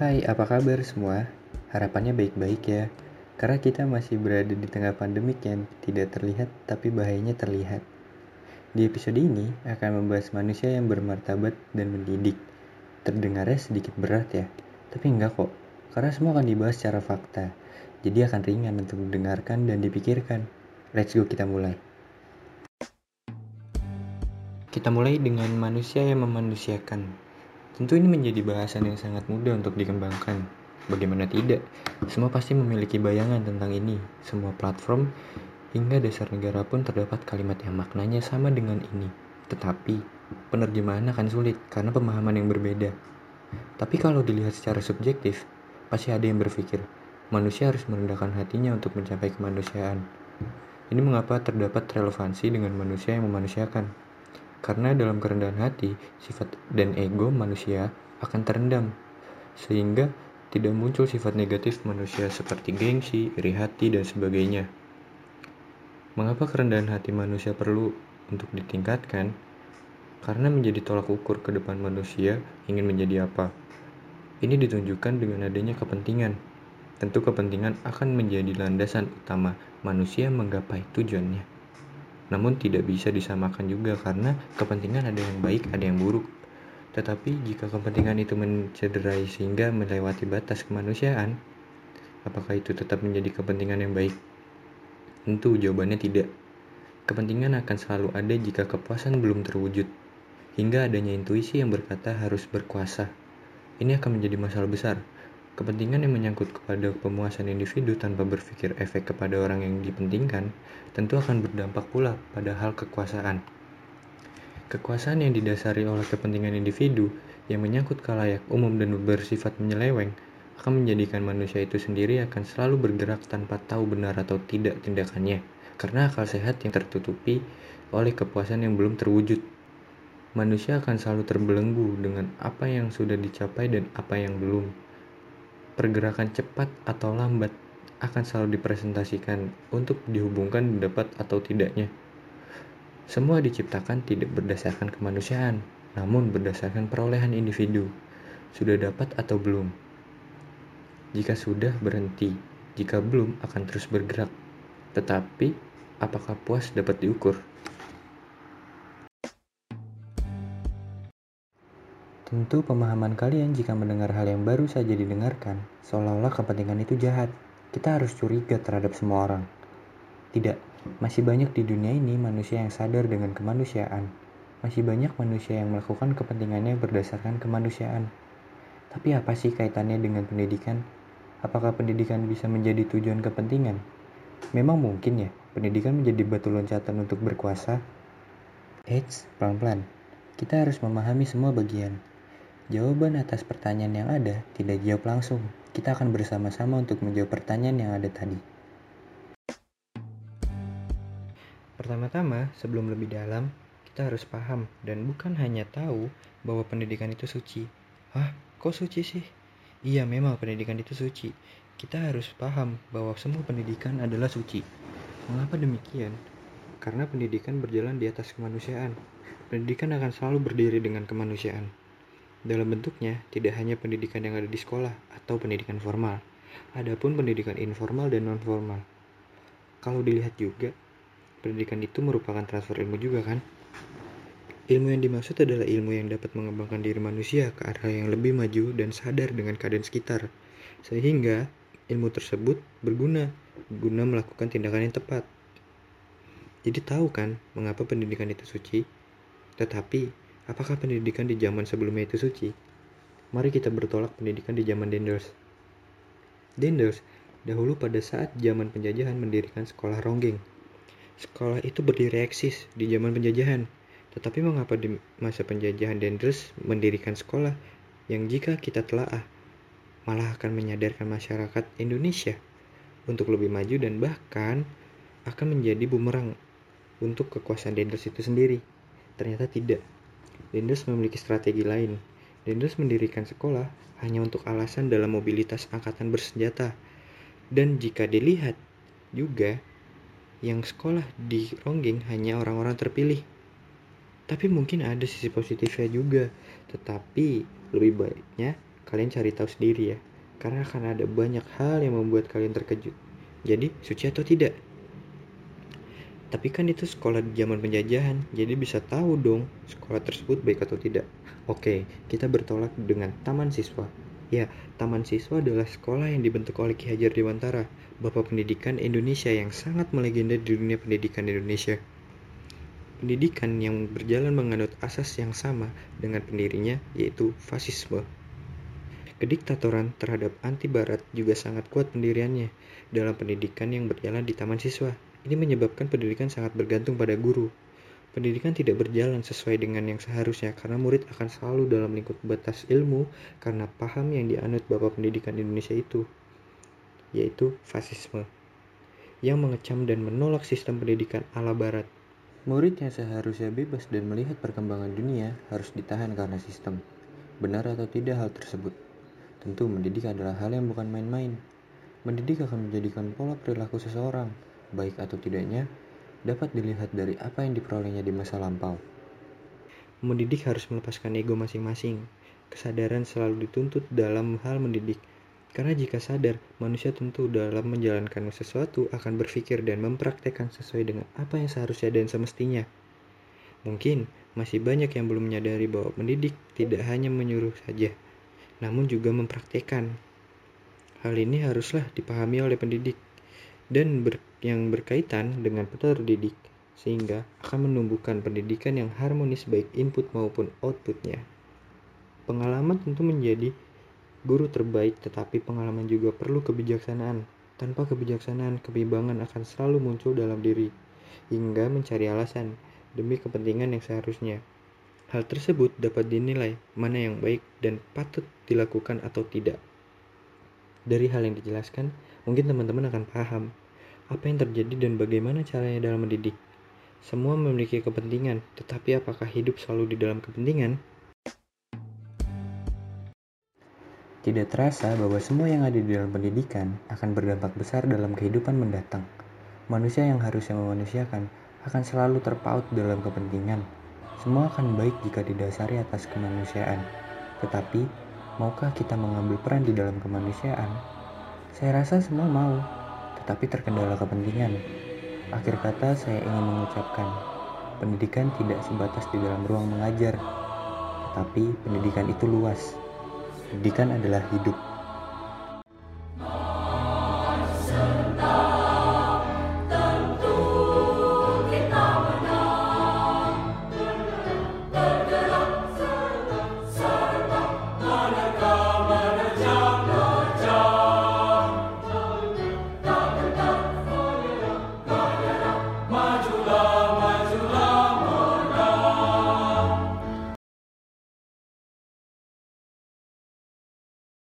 Hai, apa kabar semua? Harapannya baik-baik ya. Karena kita masih berada di tengah pandemik yang tidak terlihat tapi bahayanya terlihat. Di episode ini akan membahas manusia yang bermartabat dan mendidik. Terdengarnya sedikit berat ya, tapi enggak kok. Karena semua akan dibahas secara fakta. Jadi akan ringan untuk didengarkan dan dipikirkan. Let's go kita mulai. Kita mulai dengan manusia yang memanusiakan. Tentu ini menjadi bahasan yang sangat mudah untuk dikembangkan. Bagaimana tidak? Semua pasti memiliki bayangan tentang ini. Semua platform hingga dasar negara pun terdapat kalimat yang maknanya sama dengan ini. Tetapi, penerjemahan akan sulit karena pemahaman yang berbeda. Tapi kalau dilihat secara subjektif, pasti ada yang berpikir, manusia harus merendahkan hatinya untuk mencapai kemanusiaan. Ini mengapa terdapat relevansi dengan manusia yang memanusiakan. Karena dalam kerendahan hati, sifat dan ego manusia akan terendam, sehingga tidak muncul sifat negatif manusia seperti gengsi, iri hati, dan sebagainya. Mengapa kerendahan hati manusia perlu untuk ditingkatkan? Karena menjadi tolak ukur ke depan manusia ingin menjadi apa. Ini ditunjukkan dengan adanya kepentingan. Tentu kepentingan akan menjadi landasan utama manusia menggapai tujuannya. Namun tidak bisa disamakan juga karena kepentingan ada yang baik, ada yang buruk. Tetapi jika kepentingan itu mencederai sehingga melewati batas kemanusiaan, apakah itu tetap menjadi kepentingan yang baik? Tentu jawabannya tidak. Kepentingan akan selalu ada jika kepuasan belum terwujud, hingga adanya intuisi yang berkata harus berkuasa. Ini akan menjadi masalah besar, Kepentingan yang menyangkut kepada pemuasan individu tanpa berpikir efek kepada orang yang dipentingkan tentu akan berdampak pula pada hal kekuasaan. Kekuasaan yang didasari oleh kepentingan individu yang menyangkut kalayak umum dan bersifat menyeleweng akan menjadikan manusia itu sendiri akan selalu bergerak tanpa tahu benar atau tidak tindakannya karena akal sehat yang tertutupi oleh kepuasan yang belum terwujud. Manusia akan selalu terbelenggu dengan apa yang sudah dicapai dan apa yang belum pergerakan cepat atau lambat akan selalu dipresentasikan untuk dihubungkan dapat atau tidaknya. Semua diciptakan tidak berdasarkan kemanusiaan, namun berdasarkan perolehan individu. Sudah dapat atau belum? Jika sudah, berhenti. Jika belum, akan terus bergerak. Tetapi, apakah puas dapat diukur? Tentu pemahaman kalian jika mendengar hal yang baru saja didengarkan, seolah-olah kepentingan itu jahat. Kita harus curiga terhadap semua orang. Tidak, masih banyak di dunia ini manusia yang sadar dengan kemanusiaan. Masih banyak manusia yang melakukan kepentingannya berdasarkan kemanusiaan. Tapi apa sih kaitannya dengan pendidikan? Apakah pendidikan bisa menjadi tujuan kepentingan? Memang mungkin ya, pendidikan menjadi batu loncatan untuk berkuasa. Eits, pelan-pelan. Kita harus memahami semua bagian, Jawaban atas pertanyaan yang ada tidak jawab langsung. Kita akan bersama-sama untuk menjawab pertanyaan yang ada tadi. Pertama-tama, sebelum lebih dalam, kita harus paham dan bukan hanya tahu bahwa pendidikan itu suci. Hah, kok suci sih? Iya, memang pendidikan itu suci. Kita harus paham bahwa semua pendidikan adalah suci. Mengapa demikian? Karena pendidikan berjalan di atas kemanusiaan. Pendidikan akan selalu berdiri dengan kemanusiaan. Dalam bentuknya, tidak hanya pendidikan yang ada di sekolah atau pendidikan formal, adapun pendidikan informal dan non-formal. Kalau dilihat juga, pendidikan itu merupakan transfer ilmu juga kan? Ilmu yang dimaksud adalah ilmu yang dapat mengembangkan diri manusia ke arah yang lebih maju dan sadar dengan keadaan sekitar, sehingga ilmu tersebut berguna guna melakukan tindakan yang tepat. Jadi tahu kan mengapa pendidikan itu suci? Tetapi Apakah pendidikan di zaman sebelumnya itu suci? Mari kita bertolak pendidikan di zaman Dendels. Dendels dahulu pada saat zaman penjajahan mendirikan sekolah ronggeng. Sekolah itu berdiri eksis di zaman penjajahan. Tetapi mengapa di masa penjajahan Dendels mendirikan sekolah yang jika kita telaah malah akan menyadarkan masyarakat Indonesia untuk lebih maju dan bahkan akan menjadi bumerang untuk kekuasaan Dendels itu sendiri. Ternyata tidak. Dendels memiliki strategi lain. Dendels mendirikan sekolah hanya untuk alasan dalam mobilitas angkatan bersenjata. Dan jika dilihat juga, yang sekolah di Ronggeng hanya orang-orang terpilih. Tapi mungkin ada sisi positifnya juga, tetapi lebih baiknya kalian cari tahu sendiri ya. Karena akan ada banyak hal yang membuat kalian terkejut. Jadi, suci atau tidak? Tapi kan itu sekolah di zaman penjajahan, jadi bisa tahu dong sekolah tersebut baik atau tidak. Oke, kita bertolak dengan Taman Siswa. Ya, Taman Siswa adalah sekolah yang dibentuk oleh Ki Hajar Dewantara, Bapak Pendidikan Indonesia yang sangat melegenda di dunia pendidikan Indonesia. Pendidikan yang berjalan menganut asas yang sama dengan pendirinya, yaitu fasisme. Kediktatoran terhadap anti barat juga sangat kuat pendiriannya dalam pendidikan yang berjalan di Taman Siswa. Ini menyebabkan pendidikan sangat bergantung pada guru. Pendidikan tidak berjalan sesuai dengan yang seharusnya karena murid akan selalu dalam lingkup batas ilmu karena paham yang dianut Bapak Pendidikan Indonesia itu, yaitu fasisme, yang mengecam dan menolak sistem pendidikan ala barat. Murid yang seharusnya bebas dan melihat perkembangan dunia harus ditahan karena sistem. Benar atau tidak hal tersebut? Tentu mendidik adalah hal yang bukan main-main. Mendidik akan menjadikan pola perilaku seseorang, baik atau tidaknya, dapat dilihat dari apa yang diperolehnya di masa lampau. Mendidik harus melepaskan ego masing-masing. Kesadaran selalu dituntut dalam hal mendidik. Karena jika sadar, manusia tentu dalam menjalankan sesuatu akan berpikir dan mempraktekkan sesuai dengan apa yang seharusnya dan semestinya. Mungkin masih banyak yang belum menyadari bahwa mendidik tidak hanya menyuruh saja, namun juga mempraktekkan. Hal ini haruslah dipahami oleh pendidik dan ber, yang berkaitan dengan peserta didik sehingga akan menumbuhkan pendidikan yang harmonis baik input maupun outputnya. Pengalaman tentu menjadi guru terbaik tetapi pengalaman juga perlu kebijaksanaan. Tanpa kebijaksanaan, kebimbangan akan selalu muncul dalam diri hingga mencari alasan demi kepentingan yang seharusnya. Hal tersebut dapat dinilai mana yang baik dan patut dilakukan atau tidak. Dari hal yang dijelaskan, mungkin teman-teman akan paham apa yang terjadi dan bagaimana caranya dalam mendidik. Semua memiliki kepentingan, tetapi apakah hidup selalu di dalam kepentingan? Tidak terasa bahwa semua yang ada di dalam pendidikan akan berdampak besar dalam kehidupan mendatang. Manusia yang harusnya memanusiakan akan selalu terpaut dalam kepentingan. Semua akan baik jika didasari atas kemanusiaan. Tetapi, maukah kita mengambil peran di dalam kemanusiaan? Saya rasa semua mau, tetapi terkendala kepentingan. Akhir kata saya ingin mengucapkan, pendidikan tidak sebatas di dalam ruang mengajar, tetapi pendidikan itu luas. Pendidikan adalah hidup.